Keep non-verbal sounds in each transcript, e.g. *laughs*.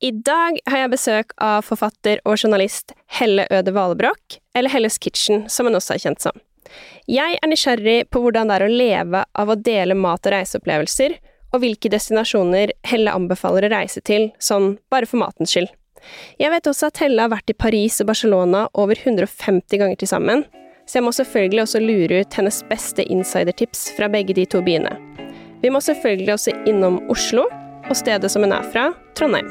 I dag har jeg besøk av forfatter og journalist Helle Øde Valebrokk, eller Helles Kitchen, som hun også er kjent som. Jeg er nysgjerrig på hvordan det er å leve av å dele mat- og reiseopplevelser, og hvilke destinasjoner Helle anbefaler å reise til, sånn bare for matens skyld. Jeg vet også at Helle har vært i Paris og Barcelona over 150 ganger til sammen, så jeg må selvfølgelig også lure ut hennes beste insidertips fra begge de to byene. Vi må selvfølgelig også innom Oslo, og stedet som hun er fra, Trondheim.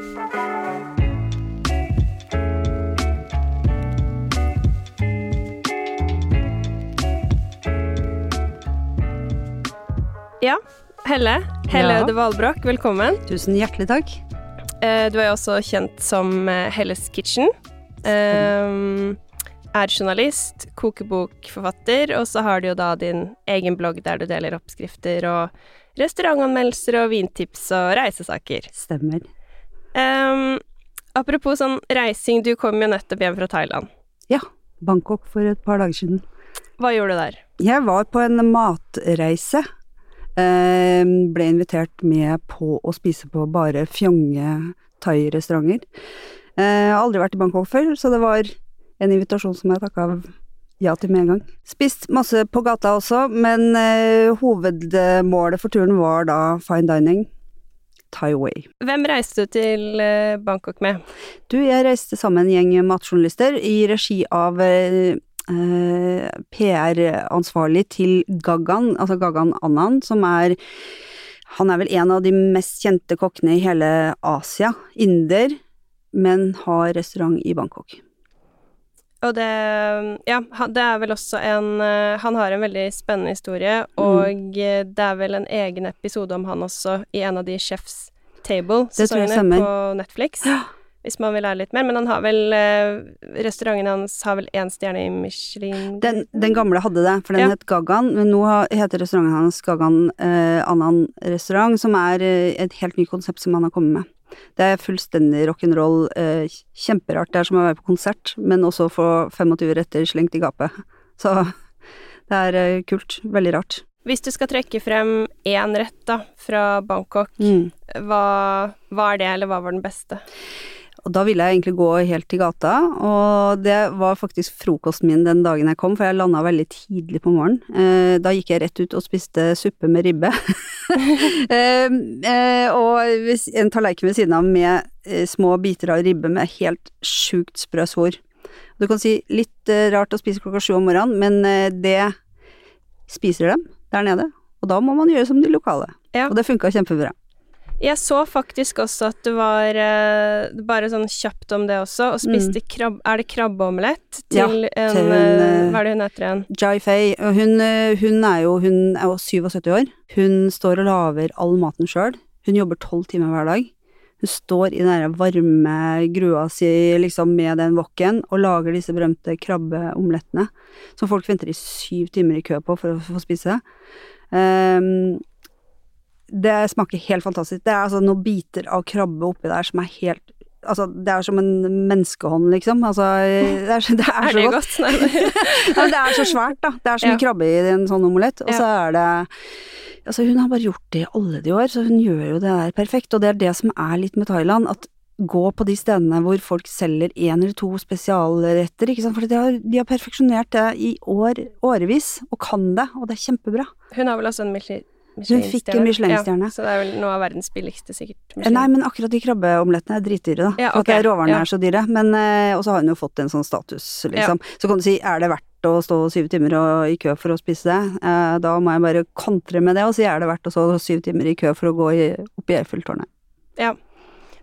Ja, Helle. Helle Ja. Øde Valbrokk, velkommen. Tusen hjertelig takk. Eh, Du er jo også kjent som eh, Helles Kitchen. Eh, Er journalist, kokebokforfatter, og så har du jo da din egen blogg der du deler oppskrifter og restaurantanmeldelser og vintips og reisesaker. Stemmer. Um, apropos sånn reising, du kom jo nettopp hjem fra Thailand. Ja, Bangkok for et par dager siden. Hva gjorde du der? Jeg var på en matreise. Ble invitert med på å spise på bare fjonge thai-restauranter. Eh, aldri vært i Bangkok før, så det var en invitasjon som jeg takka ja til med en gang. Spist masse på gata også, men eh, hovedmålet for turen var da fine dining. Thai way. Hvem reiste du til eh, Bangkok med? Du, jeg reiste sammen med en gjeng matjournalister i regi av eh, eh, PR-ansvarlig til Gagan, altså Gagan Anand, som er Han er vel en av de mest kjente kokkene i hele Asia. Inder, men har restaurant i Bangkok. Og det Ja, det er vel også en eh, Han har en veldig spennende historie, og mm. det er vel en egen episode om han også i en av de Chef's Table-sesongene på Netflix. Hvis man vil lære litt mer. Men han har vel eh, Restauranten hans har vel én stjerne i Michelin Den, den gamle hadde det, for den Ja. het Gaggan, men nå heter restauranten hans Gaggan eh, Annan restaurant, som er et helt nytt konsept som han har kommet med. Det er fullstendig rock'n'roll, eh, kjemperart. Det er som å være på konsert, men også få 25 retter slengt i gapet. *laughs* Så det er eh, kult. Veldig rart. Hvis du skal trekke frem én rett da, fra Bangkok, Mm. hva, hva er det, eller hva var den beste? Og da ville jeg egentlig gå helt til gata, og det var faktisk frokosten min den dagen jeg kom, for jeg landa veldig tidlig på morgenen. Eh, da gikk jeg rett ut og spiste suppe med ribbe. *laughs* eh, eh, og en tallerken ved siden av med små biter av ribbe med helt sjukt sprø svor. Du kan si litt rart å spise klokka sju om morgenen, men det spiser dem der nede. Og da må man gjøre som de lokale. Ja. Og det funka kjempebra. Jeg så faktisk også at det var uh, bare sånn kjapt om det også, og spiste krabb... Er det krabbeomelett til, Ja, til en til hun, eh, eh, Hva er det hun heter igjen? Jai Fay. hun, eh, hun er jo hun er jo 77 år. Hun står og lager all maten sjøl. Hun jobber tolv timer hver dag. Hun står i den der varme grua si liksom med den wokken og lager disse berømte krabbeomelettene som folk venter i syv timer i kø på for å få spise. Ehm, det smaker helt fantastisk. Det er altså noen biter av krabbe oppi der som er helt Altså, det er som en menneskehånd, liksom. Altså, det er, så- det er, Er så det godt. godt? *laughs* Ja, det er så svært, da. Det er så mye Ja. krabbe i en sånn omelett. Og så er det Altså, hun har bare gjort det i alle de år, så hun gjør jo det der perfekt. Og det er det som er litt med Thailand, at gå på de stedene hvor folk selger én eller to spesialretter, ikke sant. For de har, de har perfeksjonert det i år, årevis, og kan det, og det er kjempebra. Hun har vel også en Michelin- Hun fikk en Michelin-stjerne. Ja, så det er vel noe av verdens billigste, sikkert. Nei, men akkurat de krabbeomelettene er dritdyre, da. Ja, For at råvarene ja. er så dyre. Men eh, Og så har hun jo fått en sånn status, liksom. Så kan du si, er det verdt å stå syv timer og, i kø for å spise det? Eh, da må jeg bare kontre med det og si, er det verdt å stå syv timer i kø for å gå i, opp i Eiffeltårnet? Ja.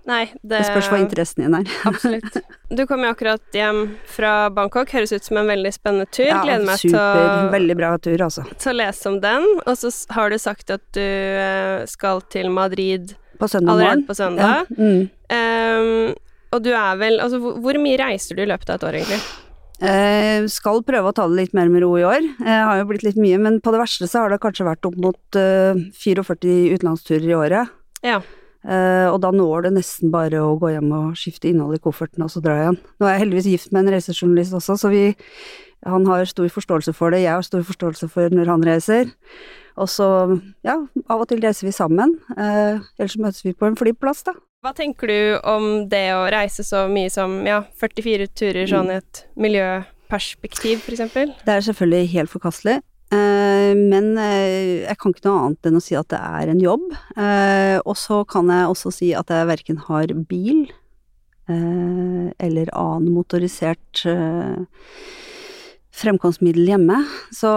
Nei, det Det spørs hva interessen din er. *laughs* Absolutt. Du kom jo akkurat hjem fra Bangkok. Høres ut som en veldig spennende tur. Gleder meg til super. å, Veldig bra tur, altså. til å lese om den. Og så har du sagt at du eh, skal til Madrid På allerede på søndag. Ja, mm. Um, og du er vel Altså, hvor, hvor mye reiser du i løpet av et år, egentlig? Eh, skal prøve å ta det litt mer med ro i år. Eh, har jo blitt litt mye, men på det verste så har det kanskje vært opp mot eh, 44 utenlandsturer i året. Ja. Eh, og da når det nesten bare å gå hjem og skifte innhold i kofferten og så dra igjen. Nå er jeg heldigvis gift med en reisejournalist også, så vi, han har stor forståelse for det. Jeg har stor forståelse for når han reiser. Og så, ja, av og til reiser vi sammen. Uh, ellers så møtes vi på en flyplass, da. Hva tenker du om det å reise så mye som ja, 44 turer sånn i et miljøperspektiv, f.eks.? Det er selvfølgelig helt forkastelig. Eh, men eh, jeg kan ikke noe annet enn å si at det er en jobb. Eh, og så kan jeg også si at jeg verken har bil eller annen motorisert fremkomstmiddel hjemme. Så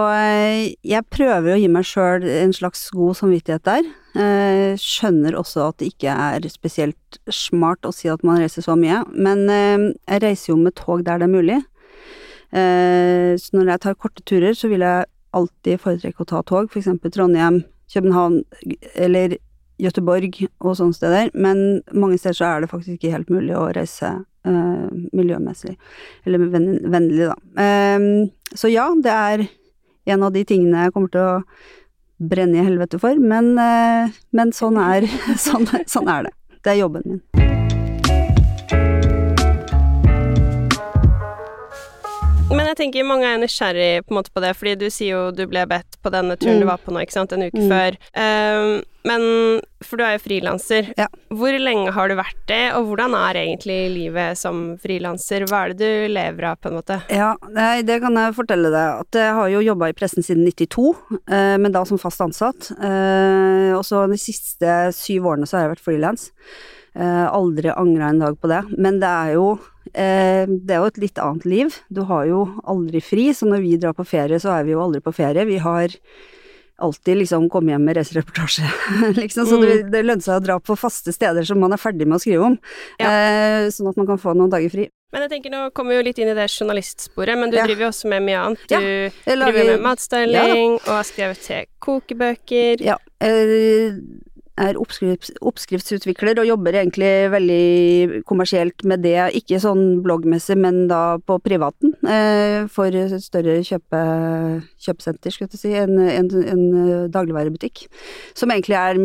jeg prøver å gi meg sjøl en slags god samvittighet der. Skjønner også at det ikke er spesielt smart å si at man reiser så mye, men jeg reiser jo med tog der det er mulig. Så når jeg tar korte turer, så vil jeg alltid foretrekke å ta tog, f.eks. Trondheim, København eller Gøteborg og sånne steder, men mange steder så er det faktisk ikke helt mulig å reise eh, miljømessig, eller vennlig, da. Eh, så ja, det er en av de tingene jeg kommer til å brenne i helvete for, men, eh, men sånn, er, *laughs* sånn, sånn er det. Det er jobben min. Men jeg tenker mange er nysgjerrig på, på det, fordi du sier jo du ble bedt på denne turen mm. du var på nå, ikke sant, en uke mm. før. Um, men For du er jo frilanser. Ja. Hvor lenge har du vært det, og hvordan er egentlig livet som frilanser? Hva er det du lever av, på en måte? Ja, nei, det kan jeg fortelle deg. At jeg har jo jobba i pressen siden 92, eh, men da som fast ansatt. Eh, og så de siste syv årene så har jeg vært frilans. Eh, aldri angra en dag på det. Men det er jo det er jo et litt annet liv. Du har jo aldri fri, så når vi drar på ferie, så er vi jo aldri på ferie. Vi har alltid liksom kommet hjem med reisereportasje, *laughs* liksom. Så mm. det, det lønner seg å dra på faste steder som man er ferdig med å skrive om. Ja. Eh, sånn at man kan få noen dager fri. Men jeg tenker nå kommer vi jo litt inn i det journalistsporet, men du ja. driver jo også med mye annet. Du ja, driver med matstyling og har skrevet til kokebøker. Ja. Eh, er oppskrifts, oppskriftsutvikler og jobber egentlig veldig kommersielt med det. Ikke sånn bloggmessig, men da på privaten. Eh, for større kjøpe, kjøpesenter, skal jeg si. En, en, en dagligvarebutikk. Som egentlig er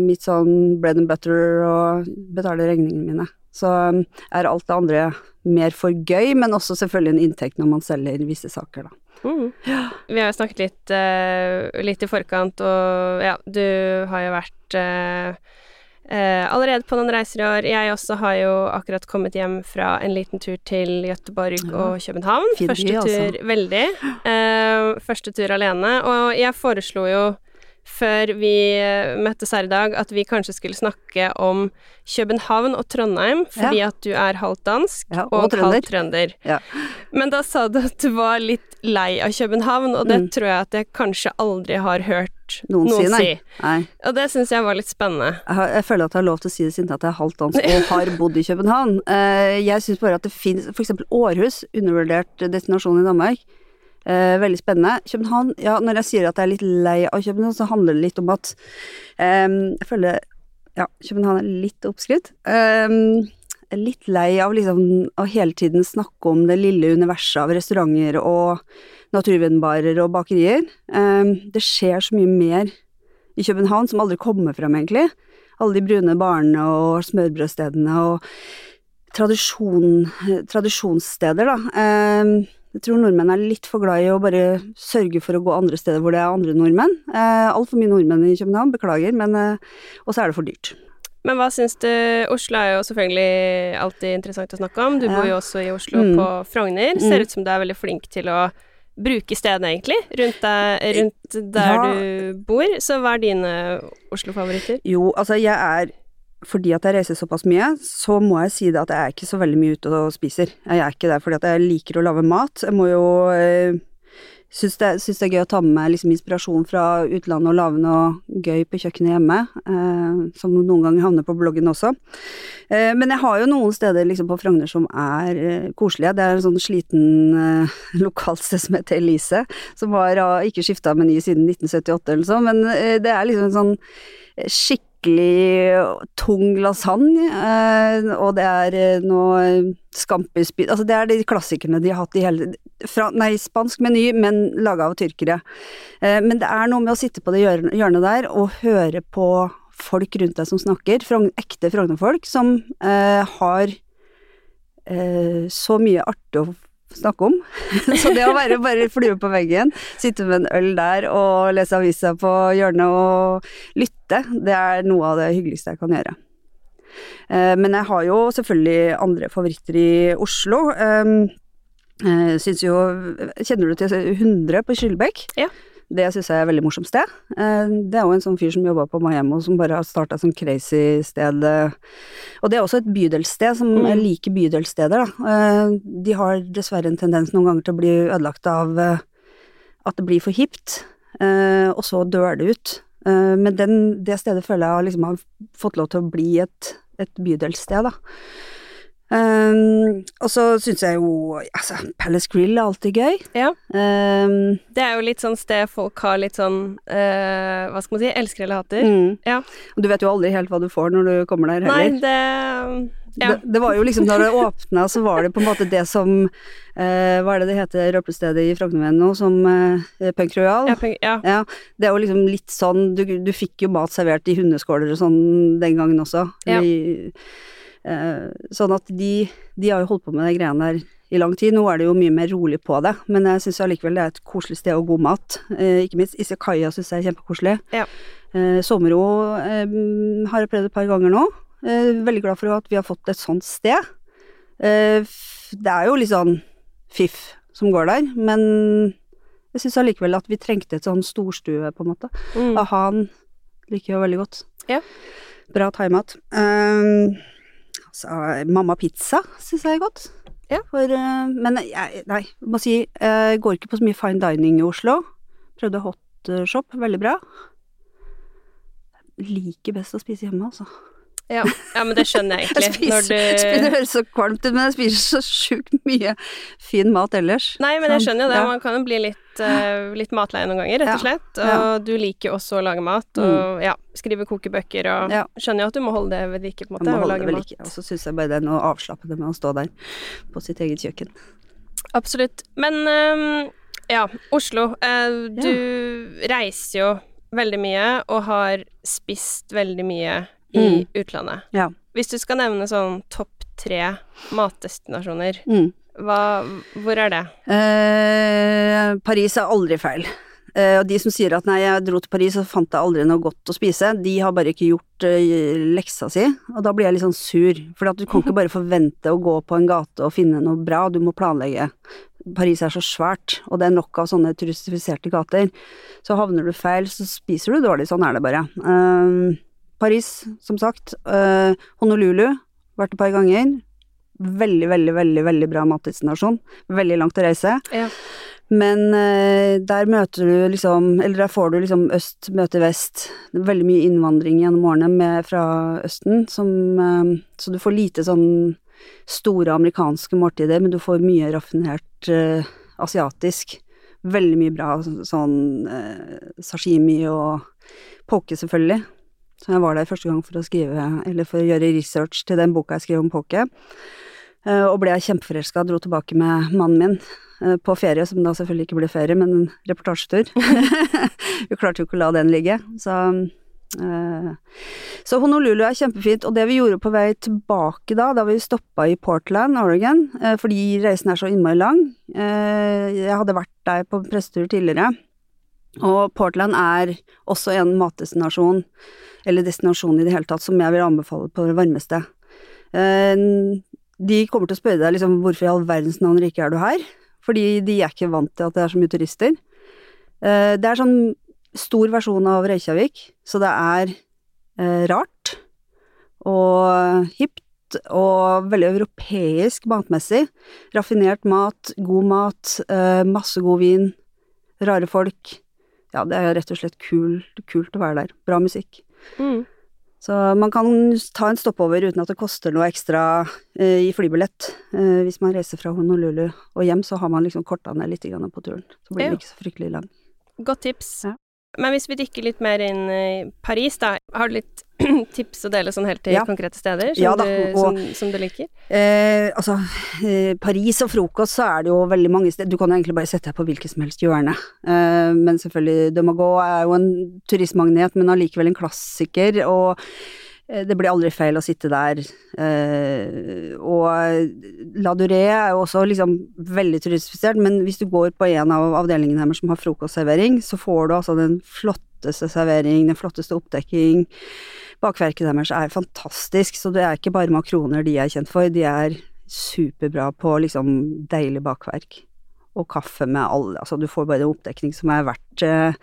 mitt sånn bread and butter og betaler regningene mine. Så er alt det andre mer for gøy, men også selvfølgelig en inntekt når man selger visse saker, da. Mm. Vi har jo snakket litt, uh, litt, i forkant, og ja, du har jo vært uh, uh, allerede på noen reiser i år. Jeg også har jo akkurat kommet hjem fra en liten tur til Gøteborg ja. og København. Fint, første tur altså. veldig. første tur alene. Og jeg foreslo jo før vi eh, møttes her i dag, at vi kanskje skulle snakke om København og Trondheim, fordi ja. at du er halvt dansk ja, og, og halvt trønder. Ja. Men da sa du at du var litt lei av København, og det mm. tror jeg at jeg kanskje aldri har hørt noen, noen si. Nei. Og det syns jeg var litt spennende. Jeg, har, jeg, føler at jeg har lov til å si det siden at jeg er halvt dansk *laughs* og har bodd i København. Eh, jeg syns bare at det finnes f.eks. Århus, undervurdert destinasjon i Danmark Eh, veldig spennende. København, ja, når jeg sier at jeg er litt lei av København, så handler det litt om at eh, Jeg føler ja, København er litt oppskrytt. Eh, litt lei av liksom å hele tiden snakke om det lille universet av restauranter og naturvennbarer og bakerier. Eh, det skjer så mye mer i København som aldri kommer frem, egentlig. Alle de brune barene og smørbrødstedene og tradisjon, tradisjonssteder, da. Jeg tror nordmenn er litt for glad i å bare sørge for å gå andre steder hvor det er andre nordmenn. Eh, Altfor mye nordmenn i København, beklager, men eh, Og så er det for dyrt. Men hva syns du Oslo er jo selvfølgelig alltid interessant å snakke om. Du bor jo også i Oslo mm. på Frogner. Mm. Ser ut som du er veldig flink til å bruke stedene, egentlig, rundt, deg, rundt der ja. du bor. Så hva er dine Oslo-favoritter? Jo, altså jeg er fordi at jeg reiser såpass mye, så må jeg si det at jeg er ikke så veldig mye ute og spiser. Jeg er ikke der fordi at jeg liker å lage mat. Jeg må jo øh, Syns det, det er gøy å ta med meg liksom inspirasjon fra utlandet og lage noe gøy på kjøkkenet hjemme, øh, som noen ganger havner på bloggen også. Uh, men jeg har jo noen steder liksom på Frogner som er eh, koselige. Det er en sånn sliten *laughs* uh, lokalsted som heter Elise, som har ikke skifta meny siden 1978 eller sånn, men eh, det er liksom en sånn skikk skikkelig tung lasagne, eh, og det er eh, noe scampispyd Altså det er de klassikerne de har hatt i hele fra, Nei, spansk meny, men laga av tyrkere. Eh, men det er noe med å sitte på det hjørnet der og høre på folk rundt deg som snakker, ekte Frogner-folk, som har så mye artig å snakke om. *laughs* så det å være bare flue på veggen, sitte med en øl der og lese avisa på hjørnet og lytte, det er noe av det hyggeligste jeg kan gjøre. Eh, men jeg har jo selvfølgelig andre favoritter i Oslo. Um, eh, syns jo Kjenner du til 100 på Skillebekk? Ja. Det syns jeg er et veldig morsomt sted. Eh, det er jo en sånn fyr som jobba på Miami, som bare har starta som sånn crazy sted. eh, Og det er også et bydelssted, som Mm. like bydelssteder, da. Eh, De har dessverre en tendens noen ganger til å bli ødelagt av at det blir for hipt, og så dør det ut. Men den, det stedet føler jeg liksom har fått lov til å bli et, et bydelssted, da. Um, og så syns jeg jo altså, Palace Grill er alltid gøy. Ja. Um, Det er jo litt sånn sted folk har litt sånn uh, Hva skal man si? Elsker eller hater. mm. Ja. Og du vet jo aldri helt hva du får når du kommer der Nei, det Ja. Det, det var jo liksom, når det åpna, så var det på en måte det som eh, Hva er det det heter, røpestedet i Frognerveien nå, som eh, Punk Royal? ja, punk, ja. Ja, det er jo liksom litt sånn Du, du fikk jo mat servert i hundeskåler og sånn den gangen også. Ja. I, sånn at de, de har jo holdt på med de greiene der i lang tid. Nå er det jo mye mer rolig på det, men jeg syns allikevel det er et koselig sted og god mat. Eh, ikke minst Isekaia syns jeg er kjempekoselig. Ja. Eh, Sommero eh, har jeg prøvd et par ganger nå. Eh, veldig glad for at vi har fått et sånt sted. Eh, det er jo litt sånn fiff som går der, men jeg syns allikevel at vi trengte et sånn storstue, på en måte. Mm. Ahan liker jeg veldig godt. Ja. Bra thaimat. Um, altså, Mamma Pizza syns jeg er godt. Ja. For, eh, men jeg, nei, må si, jeg går ikke på så mye fine dining i Oslo. Prøvde hot eh, shop, veldig bra. Liker best å spise hjemme, altså. Ja. ja, men det skjønner jeg Jeg egentlig. Når spiser, spiser, det høres så kvalmt ut, men jeg spiser så sjukt mye fin mat ellers. Nei, men jeg skjønner jo det. Ja. Man kan jo bli litt, uh, litt matlei noen ganger, rett og slett. Og Ja. Mm. du liker jo også å lage mat, og ja, skrive kokebøker og Ja. Skjønner jo at du må holde det ved like, på en Jeg måte, må og lage mat. Og så syns jeg bare det er noe avslappende med å stå der på sitt eget kjøkken. Absolutt. Men um, ja, Oslo. Uh, du reiser jo veldig mye og har spist veldig mye i Mm. utlandet. Ja. Hvis du skal nevne sånn topp tre matdestinasjoner, Mm. hva, hvor er det? Eh, Paris er aldri feil. Eh, og de som sier at nei, jeg dro til Paris og fant jeg aldri noe godt å spise, de har bare ikke gjort eh, leksa si, og da blir jeg litt sånn sur. For du kan ikke *laughs* bare forvente å gå på en gate og finne noe bra, du må planlegge. Paris er så svært, og det er nok av sånne turistifiserte gater. Så havner du feil, så spiser du dårlig, sånn er det bare. Eh, Paris, som sagt. Eh, Honolulu, vært et par ganger. Veldig, veldig, veldig, veldig bra matdestinasjon. Veldig langt å reise. Ja. Men eh, der møter du liksom Eller der får du liksom øst møter vest. Det veldig mye innvandring gjennom årene med, fra Østen, som eh, Så du får lite sånn store amerikanske måltider, men du får mye raffinert asiatisk. Veldig mye bra sånn sashimi og poke, selvfølgelig. Så jeg var der første gang for å skrive, eller for å gjøre research til den boka jeg skrev om poke. Eh, og ble kjempeforelska, dro tilbake med mannen min eh, på ferie, som da selvfølgelig ikke ble ferie, men en reportasjetur. *laughs* Vi klarte jo ikke å la den ligge, så eh, Så Honolulu er kjempefint, og det vi gjorde på vei tilbake da, da vi stoppa i Portland, Oregon, fordi reisen er så innmari lang Jeg hadde vært der på pressetur tidligere, og Portland er også en matdestinasjon, eller destinasjon i det hele tatt, som jeg vil anbefale på det varmeste. Eh, de kommer til å spørre deg liksom hvorfor i all verdens navn rike er du her? Fordi de er ikke vant til at det er så mye turister. Eh, det er sånn stor versjon av Reykjavik, så det er eh, rart og hipt og veldig europeisk matmessig. Raffinert mat, god mat, masse god vin, rare folk. Ja, det er rett og slett kult, kult å være der. Bra musikk. Mm. Så man kan ta en stoppover uten at det koster noe ekstra eh, i flybillett. Eh, hvis man reiser fra Honolulu og hjem, så har man liksom korta ned litt grann på turen. Så blir den det ikke så fryktelig lang. Godt tips. Ja. Men hvis vi dykker litt mer inn i Paris, da. Har du litt *clears throat* tips å dele sånn helt til Ja. konkrete steder som, Ja da, du, som, som du liker? Eh, altså, eh, Paris og frokost, så er det jo veldig mange steder Du kan jo egentlig bare sette deg på hvilket som helst hjørne. Eh, men selvfølgelig, De Magot er jo en turistmagnet, men allikevel en klassiker. Og eh, det blir aldri feil å sitte der. Eh, og La Durée er jo også liksom veldig turistifisert, men hvis du går på en av avdelingene deres som har frokostservering, så får du altså den flotteste servering, den flotteste oppdekking. bakverket deres er fantastisk, så det er ikke bare makroner de er kjent for, de er superbra på liksom deilig bakverk. Og kaffe med alle Altså, du får bare en oppdekning som er verdt uh,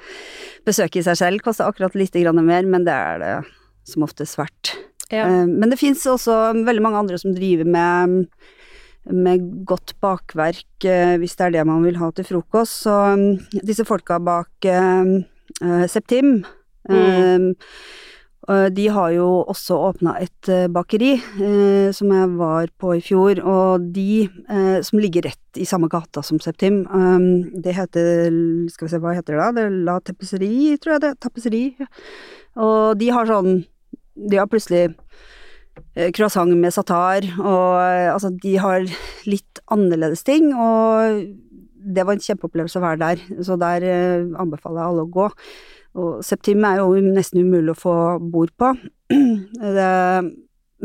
besøket i seg selv. Koster akkurat litt grann mer, men det er det som oftest verdt. Ja. Uh, men det fins også veldig mange andre som driver med med godt bakverk, uh, hvis det er det man vil ha til frokost. Så um, disse folka bak Septim Mm. de har jo også åpna et bakeri, som jeg var på i fjor, og de som ligger rett i samme gata som Septim, det heter Skal vi se, hva heter det da? Det La Tapisserie, tror jeg det. Tapisserie. Og de har sånn De har plutselig croissant med satar, og altså, de har litt annerledes ting, og det var en kjempeopplevelse å være der, så der anbefaler jeg alle å gå. Og Septim er jo nesten umulig å få bord på. *clears throat* Det,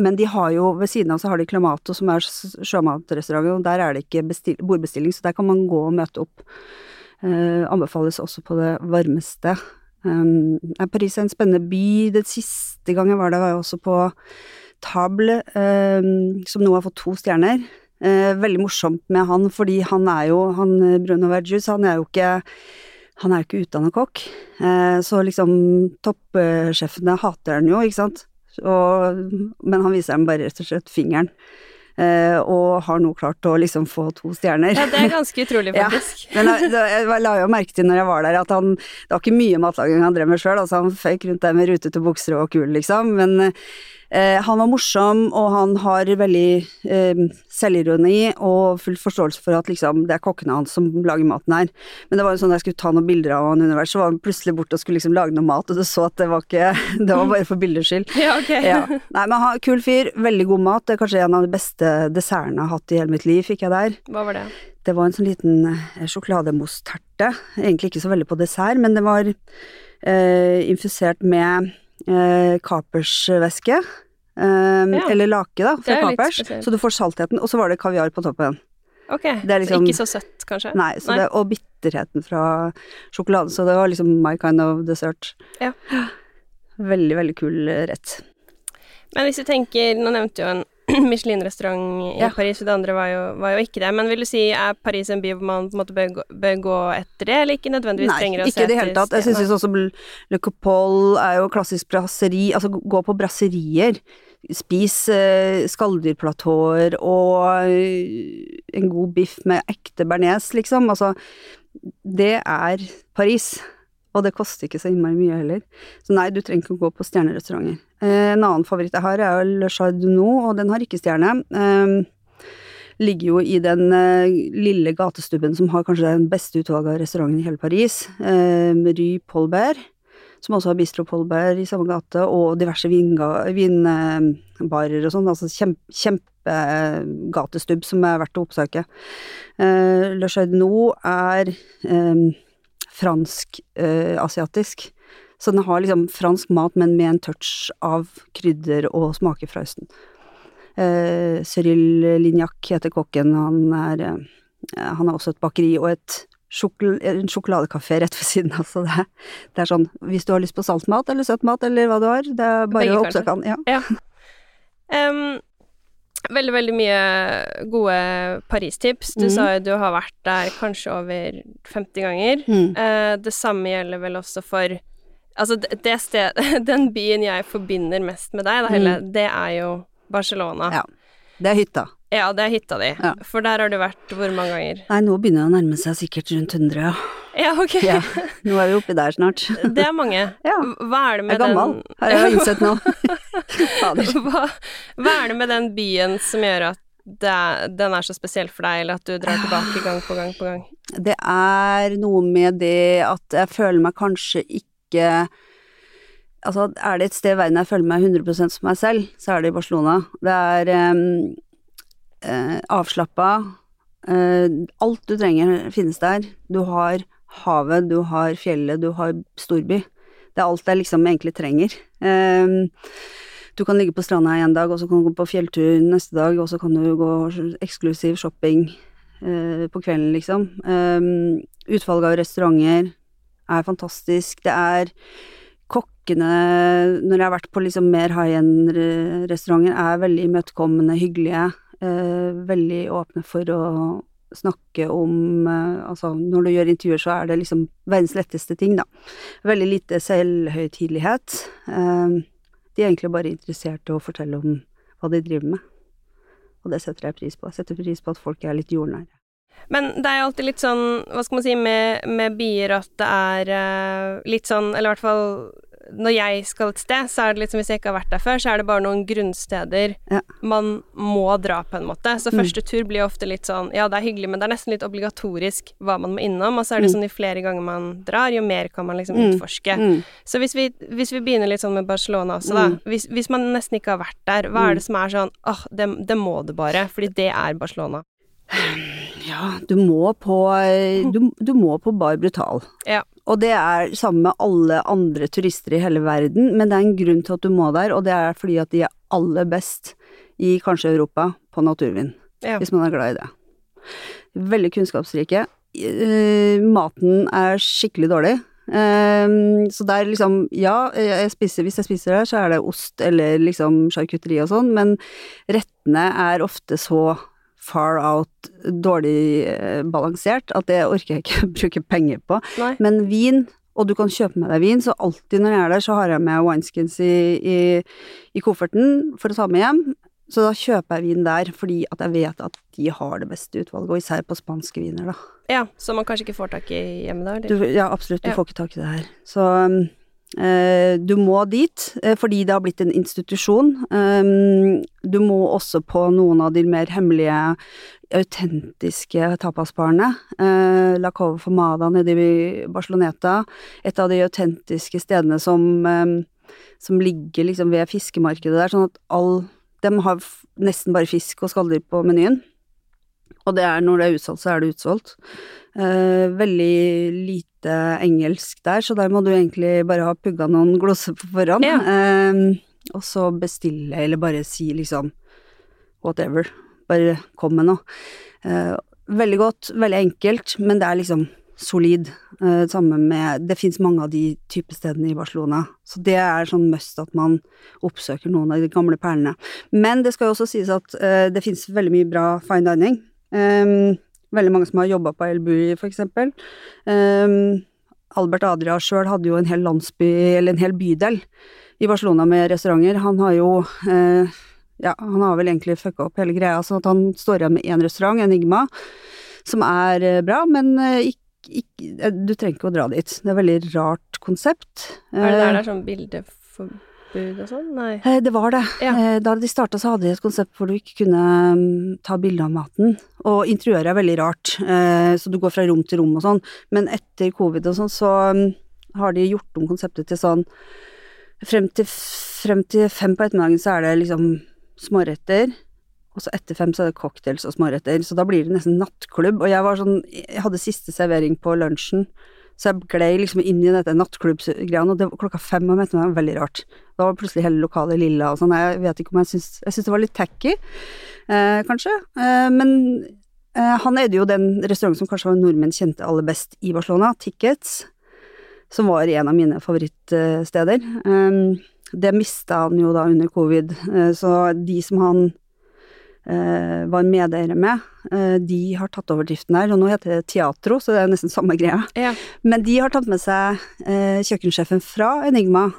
men de har jo, ved siden av så har de Clamato, som er sjømatrestaurant, og der er det ikke bestil, bordbestilling, så der kan man gå og møte opp. Eh, anbefales også på det varmeste. Um, Paris er en spennende by. Den siste gang jeg var der, var jeg også på Table, um, som nå har fått to stjerner. Eh, veldig morsomt med han, fordi han er jo, han Bruno Vergius, han er jo ikke han er jo ikke utdanna kokk, så liksom toppsjefene hater han jo, ikke sant, og, men han viser dem bare rett og slett fingeren. og har nå klart å liksom få to stjerner. Ja, det er ganske utrolig, *laughs* faktisk. Ja, men jeg, jeg la jo merke til når jeg var der at han Det var ikke mye matlaging han drev med sjøl, altså han føyk rundt der med rutete bukser og kul, liksom, men Eh, han var morsom, og han har veldig eh, selvironi og full forståelse for at liksom, det er kokkene hans som lager maten her. Men det var jo sånn da jeg skulle ta noen bilder av han underveis, så var han plutselig borte og skulle liksom lage noe mat, og du så at det var ikke *laughs* Det var bare for bildets skyld. *laughs* Ja, okay. Ja. Nei, men han, kul fyr, veldig god mat. Det er kanskje en av de beste dessertene jeg har hatt i hele mitt liv, fikk jeg der. Hva var det? Det var en sånn liten eh, sjokolademousse-terte. Egentlig ikke så veldig på dessert, men det var eh, infusert med eh, kapersvæske. Um, Ja. Eller lake, da, fra er kapers. Så du får saltheten, og så var det kaviar på toppen. Ok, Det er liksom- så ikke så søtt, kanskje? Nei, så Det, og bitterheten fra sjokoladen, så det var liksom my kind of dessert. Ja. Veldig, veldig kul eh, rett. Men hvis du tenker, nå nevnte jo en *clears throat* Michelin-restaurant i Ja. Paris, for det andre var jo, var jo ikke det, men vil du si er Paris en by hvor man på en måte bør, gå- bør gå etter det, eller ikke nødvendigvis Nei, trenger å se ikke i det hele tatt. Jeg syns også Le Copole er jo klassisk brasseri, altså gå på brasserier. Spis eh, skalldyrplatåer og eh, en god biff med ekte bearnés, liksom. Altså, det er Paris. Og det koster ikke så innmari mye heller. Så nei, du trenger ikke å gå på stjernerestauranter. Eh, en annen favoritt jeg har, er Le Chardonnay, og den har ikke stjerne. Eh, ligger jo i den eh, lille gatestubben som har kanskje den beste utvalget av restauranter i hele Paris. Eh, Rue Polbert, som også har Bistro Polbert i samme gate, og diverse vinbarer og sånn. Altså kjempe, kjempegatestubb som er verdt å oppsøke. Eh, Le Chardonnay er eh, fransk-asiatisk. så den har liksom fransk mat, men med en touch av krydder og smaker fra Østen. Eh, Cyril Lignac heter kokken. Han er eh, Han har også et bakeri og et sjokol en sjokoladekafé rett ved siden av, så det, det er sånn Hvis du har lyst på saltmat eller søtmat eller hva du har, det er bare å oppsøke han. Ja. Ja. *laughs* Em, veldig, veldig mye gode Paris-tips. Du mm. sa jo du har vært der kanskje over 50 ganger. Mm. Eh, det samme gjelder vel også for Altså, det, sted, *laughs* den byen jeg forbinder mest med deg, da, Helle, det er jo Barcelona. Mm. Ja. Det er hytta. Ja, det er hytta di. Ja. For der har du vært hvor mange ganger? Nei, nå begynner det å nærme seg sikkert rundt 100, ja. Ja, ok. ja. *laughs* Nå er vi oppi der snart. Det er mange. Ja. Hva er det Jeg er gammel, den har jeg innsett nå. *laughs* *laughs* Hva, hva er det med den byen som gjør at det den er så spesiell for deg, eller at du drar tilbake gang på gang på gang? Det er noe med det at jeg føler meg kanskje ikke Altså, er det et sted i verden jeg føler meg 100% som meg selv, så er det i Barcelona. Det er um, uh, avslappa. Uh, alt du trenger finnes der. Du har havet, du har fjellet, du har storby. Det er alt jeg liksom egentlig trenger. Um, du kan ligge på stranda en dag, og så kan du gå på fjelltur neste dag, og så kan du gå eksklusiv shopping eh, på kvelden, liksom. Um, utvalget av restauranter er fantastisk. Det er kokkene, når jeg har vært på liksom mer high end-restauranter, er veldig imøtekommende, hyggelige. Eh, veldig åpne for å snakke om eh, Altså, når du gjør intervjuer, så er det liksom verdens letteste ting, da. Veldig lite selvhøytidelighet. Eh, de er egentlig bare interessert i å fortelle om hva de driver med. Og det setter jeg pris på. Jeg setter pris på at folk er litt jordnære. Men det er jo alltid litt sånn, hva skal man si, med, med byer at det er uh, litt sånn, eller i hvert fall når jeg skal et sted, så er det litt som hvis jeg ikke har vært der før, så er det bare noen grunnsteder Ja. man må dra på en måte. Så Mm. første tur blir ofte litt sånn Ja, det er hyggelig, men det er nesten litt obligatorisk hva man må innom. Og så er det Mm. sånn jo flere ganger man drar, jo mer kan man liksom Mm. utforske. Mm. Så hvis vi, hvis vi begynner litt sånn med Barcelona også, da. Mm. Hvis, hvis man nesten ikke har vært der, hva Mm. er det som er sånn åh, det, det må du bare, fordi det er Barcelona. *sighs* Ja, du må på Du, du må på Bar Brutal. Ja. Og det er sammen med alle andre turister i hele verden, men det er en grunn til at du må der, og det er fordi at de er aller best i kanskje Europa på naturvin. Ja. Hvis man er glad i det. Veldig kunnskapsrike. Uh, maten er skikkelig dårlig. Um, så det er liksom Ja, jeg spiser, hvis jeg spiser der, så er det ost eller liksom sjarkutteri og sånn, men rettene er ofte så far out, dårlig eh, balansert, at det orker jeg ikke *laughs* bruke penger på. Nei. Men vin, og du kan kjøpe med deg vin, så alltid når jeg er der, så har jeg med wineskins i, i, i kofferten for å ta med hjem. Så da kjøper jeg vin der, fordi at jeg vet at de har det beste utvalget, og især på spanske viner, da. Ja, som man kanskje ikke får tak i hjemme da, eller? Du, ja, absolutt, du Ja. får ikke tak i det her. Så um, eh, du må dit, eh, fordi det har blitt en institusjon. Um, du må også på noen av de mer hemmelige, autentiske tapasbarene. Eh, La Cove Formada nede i Barceloneta. Et av de autentiske stedene som, som ligger liksom ved fiskemarkedet der, sånn at all De har nesten bare fisk og skalldyr på menyen. Og det er når det er utsolgt, så er det utsolgt. Eh, veldig lite engelsk der, så der må du egentlig bare ha pugga noen gloser på forhånd. Ja. Eh, og så bestille, eller bare si liksom whatever. Bare kom med noe. Eh, veldig godt, veldig enkelt, men det er liksom solid. Eh, sammen med Det fins mange av de type stedene i Barcelona, så det er sånn must at man oppsøker noen av de gamle perlene. Men det skal jo også sies at eh, det fins veldig mye bra fine dining. Um, veldig mange som har jobba på El Buri, for eksempel. Um, Albert Adria sjøl hadde jo en hel landsby, eller en hel bydel, i Barcelona med restauranter. Han har jo uh, Ja, han har vel egentlig fucka opp hele greia, sånn at han står igjen med én restaurant, Enigma, som er uh, bra, men uh, ikke ikk- eh, du trenger ikke å dra dit. Det er et veldig rart konsept. Er det der Eh, det er sånn bildeforbud og sånn? Nei. Eh, Det var det. Ja. Eh, Da de starta, så hadde de et konsept hvor du ikke kunne mm, ta bilde av maten. Og interiøret er veldig rart, eh, så du går fra rom til rom og sånn. Men etter covid og sånn, så mm, har de gjort om konseptet til sånn Frem til, frem til fem på ettermiddagen så er det liksom småretter. Og så etter fem så er det cocktails og småretter, så da blir det nesten nattklubb. Og jeg var sånn Jeg hadde siste servering på lunsjen, så jeg glei liksom inn i dette nattklubbsgreiene, og det var klokka fem om ettermiddagen, veldig rart. Da var plutselig hele lokalet lilla og sånn. Jeg vet ikke om jeg syns Jeg syns det var litt tacky, eh, kanskje. Eh, men eh, han eide jo den restauranten som kanskje var nordmenn kjente aller best i Barcelona, Tickets, som var en av mine favorittsteder. Eh, det mista han jo da under covid, eh, så de som han var medeiere med, eh, de har tatt over driften der, og nå heter det Teatro, så det er nesten samme greia. Ja. Men de har tatt med seg eh, kjøkkensjefen fra Enigma,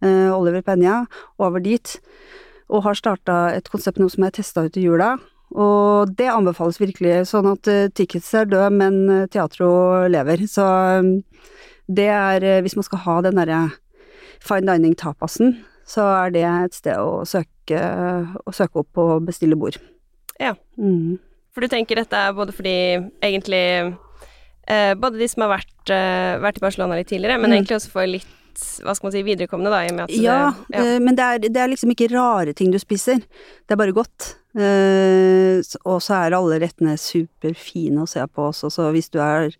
eh, Oliver Penja, over dit, og har starta et konsept nå som er testa ut i jula. Og det anbefales virkelig, sånn at eh, tickets er død, men eh, teatro lever. Så eh, det er, eh, hvis man skal ha den derre fine dining-tapasen, så er det et sted å søke, å søke opp og bestille bord. Ja. Mm. For du tenker dette er både fordi egentlig eh, Både de som har vært, eh, vært i Barcelona litt tidligere, men Mm. egentlig også for litt hva skal man si, viderekommende, da, i og med at Ja, det ja. eh, men det er, det er liksom ikke rare ting du spiser. Det er bare godt. S- og så er alle rettene superfine å se på også, så hvis du er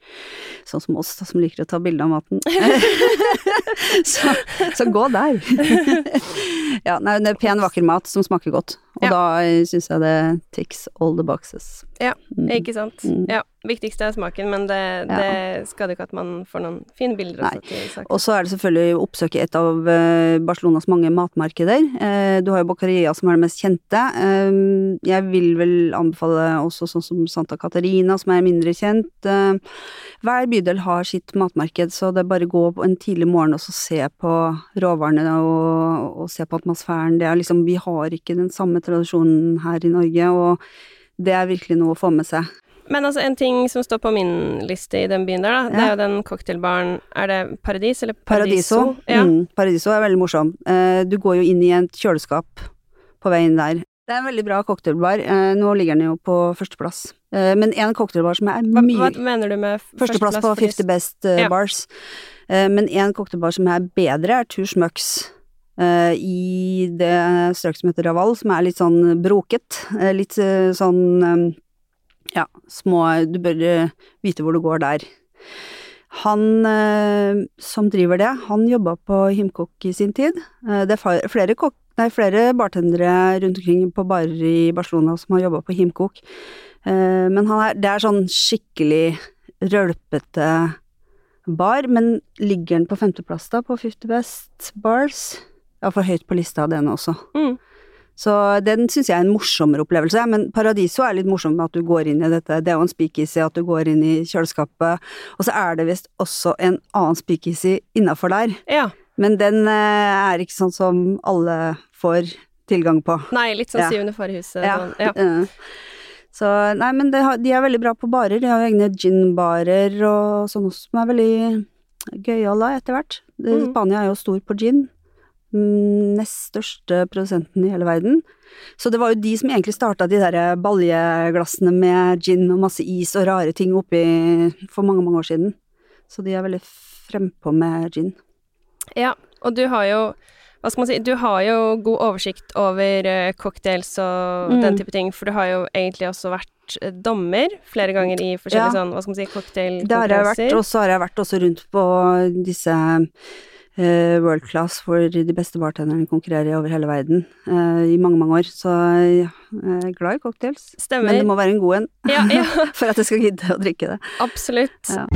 sånn som oss, da, som liker å ta bilde av maten *laughs* så, så gå der. *laughs* ja, nei, det er pen, vakker mat som smaker godt. Og Ja. da syns jeg det ticks all the boxes. Ja, Mm. Ikke sant. Mm. Ja. Viktigste er smaken, men det, Ja. det skader ikke at man får noen fine bilder også. Og så er det selvfølgelig å oppsøke et av eh, Barcelonas mange matmarkeder. Eh, Du har jo Bacaria som er det mest kjente. Eh, Jeg vil vel anbefale også sånn som Santa Catarina, som er mindre kjent. Eh, Hver bydel har sitt matmarked, så det er bare å gå en tidlig morgen og så se på råvarene og, og se på atmosfæren. Det er liksom, vi har ikke den samme tradisjonen her i Norge, og det er virkelig noe å få med seg. Men altså, en ting som står på min liste i den byen der, da, det er jo den cocktailbaren Er det Paradis eller Paradiso. Paradiso? Ja. Mm, Paradiso er veldig morsom. Eh, du går jo inn i et kjøleskap på veien der. Det er en veldig bra cocktailbar. Eh, nå ligger den jo på førsteplass. Eh, men en cocktailbar som er mye hva mener du med førsteplass? Førsteplass på 50 Best eh, Ja. Bars. Eh, men en cocktailbar som er bedre, er Two Schmucks. Eh, I det strøk som heter Raval, som er litt sånn broket. eh, litt eh, sånn ja, små Du bør vite hvor du går der. Han som driver det, han jobba på Himkok i sin tid. Det er flere, kok nei, flere bartendere rundt omkring på barer i Barcelona som har jobba på Himkok. Men er, det er sånn skikkelig rølpete bar, men ligger den på femteplass da, på 50 Best Bars? For høyt på lista, den også. Mm. Så den syns jeg er en morsommere opplevelse, men Paradiso er litt morsomt med at du går inn i dette, det er jo en speakeasy, at du går inn i kjøleskapet, og så er det visst også en annen speakeasy innafor der, Ja. men den eh, er ikke sånn som alle får tilgang på. Nei, litt sånn Ja. syvende far i huset. Ja. Sånn. ja. Eh, Så nei, men det har, de er veldig bra på barer, de har jo egne ginbarer og sånn også, som er veldig gøyale etter hvert. Mhm. Spania er jo stor på gin. Nest største produsenten i hele verden. Så det var jo de som egentlig starta de der baljeglassene med gin og masse is og rare ting oppi for mange, mange år siden. Så de er veldig frempå med gin. Ja, og du har jo hva skal man si, du har jo god oversikt over eh, cocktails og Mm. den type ting, for du har jo egentlig også vært eh, dommer flere ganger i forskjellige Ja. sånn, hva skal man si, Det har jeg vært, og så har jeg vært også rundt på disse World Class, hvor de beste bartenderne konkurrerer over hele verden eh, i mange, mange år. Så ja, jeg er glad i cocktails. Stemmer. Men det må være en god en Ja, ja, *laughs* for at jeg skal gidde å drikke det. absolutt. Ja.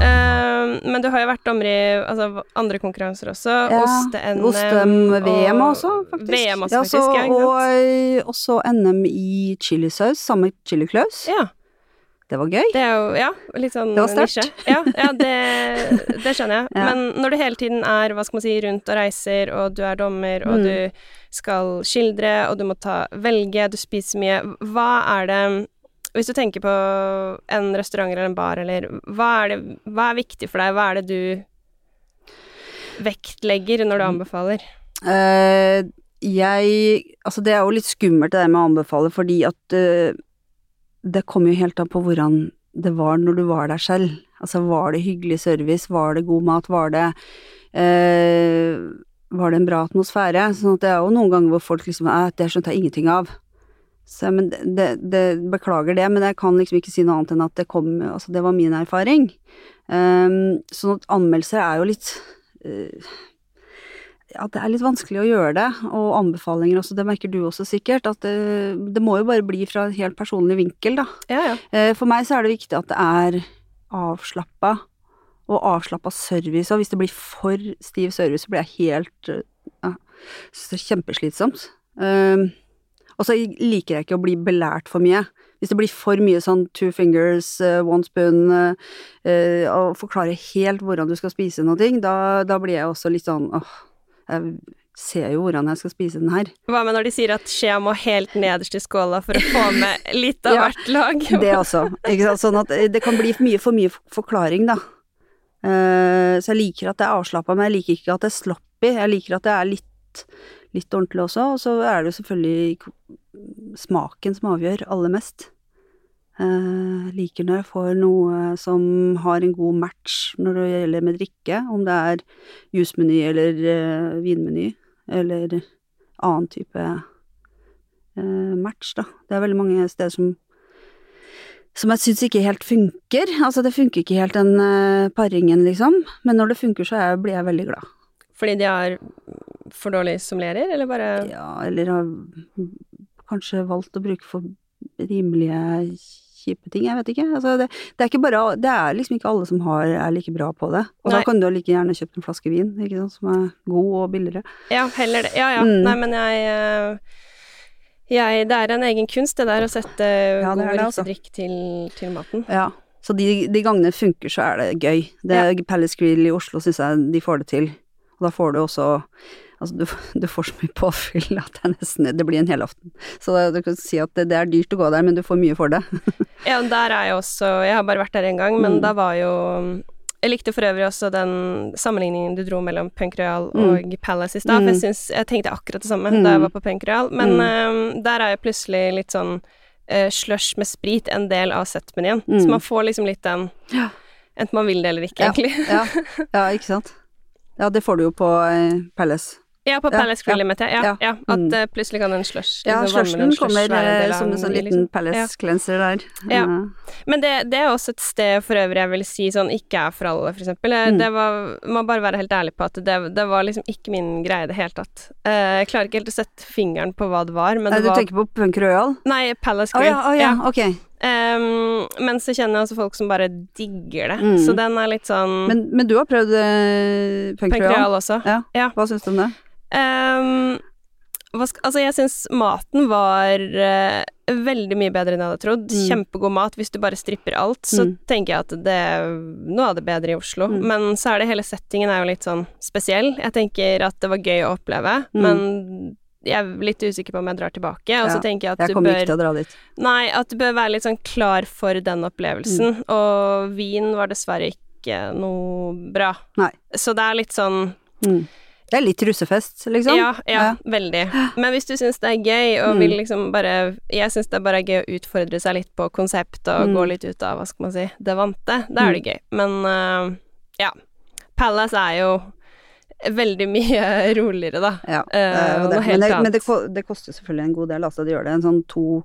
Eh, men du har jo vært dommer i altså, andre konkurranser også. Ja, Oste-NM. Oste-VM og- også, faktisk. VM også, Ja, faktisk. så- ja, ikke og også NM i chilisaus sammen med Chili Claus. ja, Det var gøy. det er jo ja, litt sånn Det var sterkt. Ja, ja det, det skjønner jeg. *laughs* Ja. Men når du hele tiden er hva skal man si, rundt og reiser, og du er dommer, og Mm. du skal skildre, og du må ta, velge, du spiser mye, hva er det Hvis du tenker på en restaurant eller en bar, eller hva er, det, hva er viktig for deg? Hva er det du vektlegger når du Mm. anbefaler? Uh, jeg Altså, det er jo litt skummelt det der med å anbefale, fordi at eh, det kommer jo helt an på hvordan det var når du var der selv. Altså, var det hyggelig service, var det god mat, var det eh, Var det en bra atmosfære? Sånn at det er jo noen ganger hvor folk liksom eh, Det skjønte jeg ingenting av. Så, men det, det, det Beklager det, men jeg kan liksom ikke si noe annet enn at det kom Altså, det var min erfaring. Um, sånn at anmeldelser er jo litt eh, ja, det er litt vanskelig å gjøre det, og anbefalinger også, det merker du også sikkert, at det, det må jo bare bli fra en helt personlig vinkel, da. Ja, ja. Eh, For meg så er det viktig at det er avslappa, og avslappa service, og hvis det blir for stiv service, så blir jeg helt eh, ja, kjempeslitsomt. Eh, Og så liker jeg ikke å bli belært for mye. Hvis det blir for mye sånn two fingers, one spoon, og forklare helt hvordan du skal spise noe, da, da blir jeg også litt sånn åh, jeg ser jo hvordan jeg skal spise den her. Hva med når de sier at skjea må helt nederst i skåla for å få med litt av *laughs* Ja, hvert lag? *laughs* Det også. Sånn at det kan bli mye, for mye forklaring, da. Eh, så jeg liker at det er avslappa, men jeg liker ikke at det er sloppy. Jeg liker at det er litt, litt ordentlig også, og så er det jo selvfølgelig smaken som avgjør aller mest. Eh, liker når jeg får noe som har en god match når det gjelder med drikke, om det er jusmeny eller eh, vinmeny, eller annen type eh, match, da. Det er veldig mange steder som som jeg syns ikke helt funker. Altså, det funker ikke helt den eh, paringen, liksom. Men når det funker, så er, blir jeg veldig glad. Fordi de har for dårlig sommelierer, eller bare Ja, eller har kanskje valgt å bruke for rimelige, kjipe ting. Jeg vet ikke. Altså, det, det er ikke bare Det er liksom ikke alle som har, er like bra på det. Og Nei. da kan du like gjerne kjøpt en flaske vin, ikke sant, som er god og billigere. Ja, heller det. Ja, ja. Mm. Nei, men jeg, eh, jeg Det er en egen kunst, det der, å sette Ja, god riktig altså. til, til maten. Ja. Så de, de gangene det funker, så er det gøy. Det Palace Grill i Oslo syns jeg de får det til. Og da får du også Altså, du, *laughs* du får så mye påfyll at det nesten Det blir en helaften. Så du kan si at det, det er dyrt å gå der, men du får mye for det. *laughs* Ja, der er jeg også Jeg har bare vært der én gang, men Mm. da var jo Jeg likte for øvrig også den sammenligningen du dro mellom Punk Royal Mm. og Palace i stad, for Mm. jeg synes, Jeg tenkte akkurat det samme Mm. da jeg var på Punk Royal, men Mm. eh, der er jo plutselig litt sånn uh, slush med sprit en del av settmenyen, Mm. så man får liksom litt den Ja. Enten man vil det eller ikke, Ja. egentlig. Ja, *laughs* ja ikke sant. Ja, det får du jo på eh, Palace. Ja, på Palace Grill Limited. Ja, ja. ja, at Mm. eh, plutselig kan en slush Ja, liksom, vann slushen kommer eh, som en sånn liten liksom. Palace cleanser der. Ja. Men det, det er også et sted for øvrig jeg vil si sånn ikke er for alle, for eksempel. Eh, Mm. Det var, må bare være helt ærlig på at det, det var liksom ikke min greie i det hele tatt. Eh, jeg klarer ikke helt å sette fingeren på hva det var, men det du var tenker på Punk Royal? Nei, Palace Å Oh, ja, oh, ja, ok. Um, men så kjenner jeg også folk som bare digger det, Mm. så den er litt sånn Men, men du har prøvd uh, Punk? Royal også. Ja. Ja. Hva syns du om det? Ehm, hva sk altså, jeg syns maten var uh, veldig mye bedre enn jeg hadde trodd. Mm. Kjempegod mat. Hvis du bare stripper alt, så Mm. tenker jeg at det er noe av det bedre i Oslo. Mm. Men så er det hele settingen er jo litt sånn spesiell. Jeg tenker at det var gøy å oppleve, Mm. men jeg er litt usikker på om jeg drar tilbake. Og så Ja, tenker jeg at Jeg du kommer bør ikke til å dra dit. Nei, at du bør være litt sånn klar for den opplevelsen. Og vin var dessverre ikke noe bra. Nei. Så det er litt sånn Mm. Det er litt russefest, liksom. ja, ja, Ja. veldig. Men hvis du syns det er gøy, og Mm. vil liksom bare Jeg syns det er bare gøy å utfordre seg litt på konsept og Mm. gå litt ut av, hva skal man si, det vante, da er det gøy. Men uh, ja. Palace er jo veldig *laughs* mye roligere, da. Ja, Eh, det Men, det, men det, det koster selvfølgelig en god del, altså. Det gjør det. En sånn to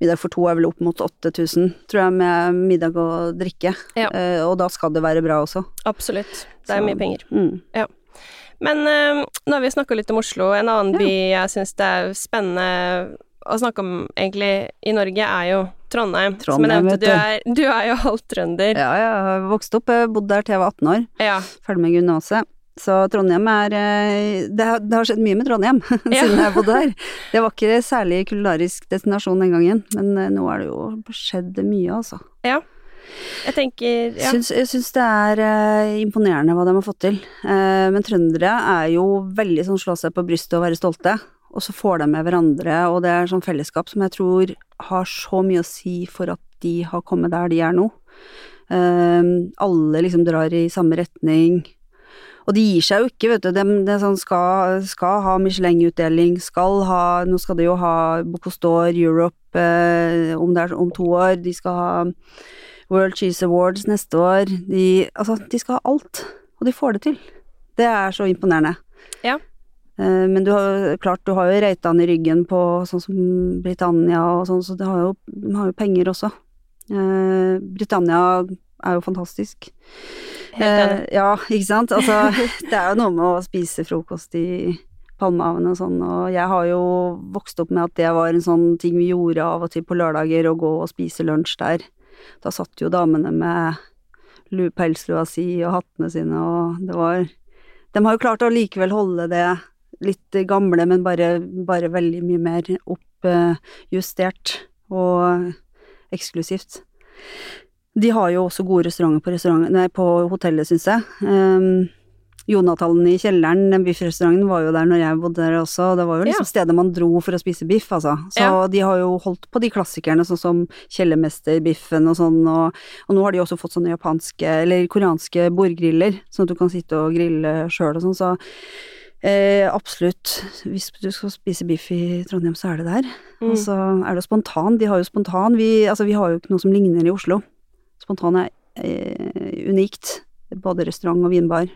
Middag for to er vel opp mot 8000, tror jeg, med middag og drikke. Ja. Uh, og da skal det være bra også. Absolutt. Det er Så- mye penger. Mm. Men øh, nå har vi snakka litt om Oslo. En annen Ja. by jeg syns det er spennende å snakke om egentlig i Norge, er jo Trondheim. Som jeg nevnte, du er, du er jo halvt trønder. Ja, jeg har vokst opp, jeg bodde der til jeg var 18 år. Ja. Ferdig med gymnaset. Så Trondheim er eh, det har, det har skjedd mye med Trondheim *laughs* Ja. siden jeg bodde her. Det var ikke særlig kulinarisk destinasjon den gangen, men eh, nå er det jo skjedd mye, altså. Jeg tenker ja. Syns, jeg syns det er uh, imponerende hva de har fått til. Uh, men trøndere er jo veldig sånn slå seg på brystet og være stolte. Og så får de med hverandre, og det er sånn fellesskap som jeg tror har så mye å si for at de har kommet der de er nå. Eh, alle liksom drar i samme retning. Og de gir seg jo ikke, vet du. De, er sånn skal, skal ha Michelin-utdeling, skal ha Nå skal de jo ha Bocuse d'Or Europe eh, om, er, om to år. De skal ha World Cheese Awards neste år. De, altså, de skal ha alt, og de får det til. Det er så imponerende. Ja. Eh, men du har, klart, du har jo Reitan i ryggen på sånn som Britannia og sånn, så de har jo, de har jo penger også. Eh, Britannia er jo fantastisk. Eh, ja, ikke sant. Altså, *laughs* det er jo noe med å spise frokost i Palmehaven og sånn, og jeg har jo vokst opp med at det var en sånn ting vi gjorde av og til på lørdager, å gå og spise lunsj der. Da satt jo damene med lu- pelslua si og hattene sine, og det var De har jo klart å likevel holde det litt gamle, men bare, bare veldig mye mer oppjustert og eksklusivt. De har jo også gode restauranter på, på hotellet, syns jeg. Um, Jonathan i kjelleren, den biffrestauranten, var jo der når jeg bodde der også. Det var jo liksom Ja. stedet man dro for å spise biff, altså. Så Ja. de har jo holdt på de klassikerne, sånn som Kjellermesterbiffen og sånn, og, og nå har de også fått sånne japanske, eller koreanske bordgriller, sånn at du kan sitte og grille sjøl og sånn, så eh, absolutt. Hvis du skal spise biff i Trondheim, så er det der. Mm. Og så er det spontan. De har jo spontan. Vi, altså, vi har jo ikke noe som ligner i Oslo. Spontan er eh, unikt. Både restaurant og vinbar.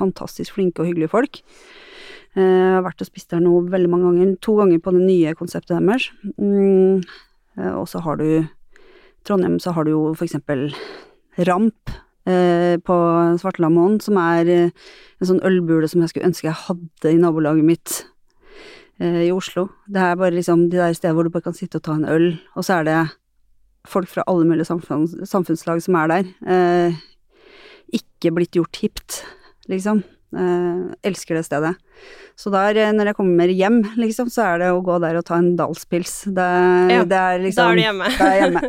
Fantastisk flinke og hyggelige folk. Eh, Jeg har vært og spist der nå veldig mange ganger. To ganger på det nye konseptet deres. Mm, eh, og så har du Trondheim så har du jo for eksempel Ramp eh, på Svartelamoen, som er en sånn ølbule som jeg skulle ønske jeg hadde i nabolaget mitt i Oslo. Det er bare liksom de der stedene hvor du bare kan sitte og ta en øl, og så er det folk fra alle mulige samfunns, samfunnslag som er der. Ikke blitt gjort hipt, liksom. Eh, elsker det stedet. Så der, eh, når jeg kommer hjem, liksom, så er det å gå der og ta en Dalspils. Det, Ja, det er liksom da er du hjemme. Da er jeg hjemme.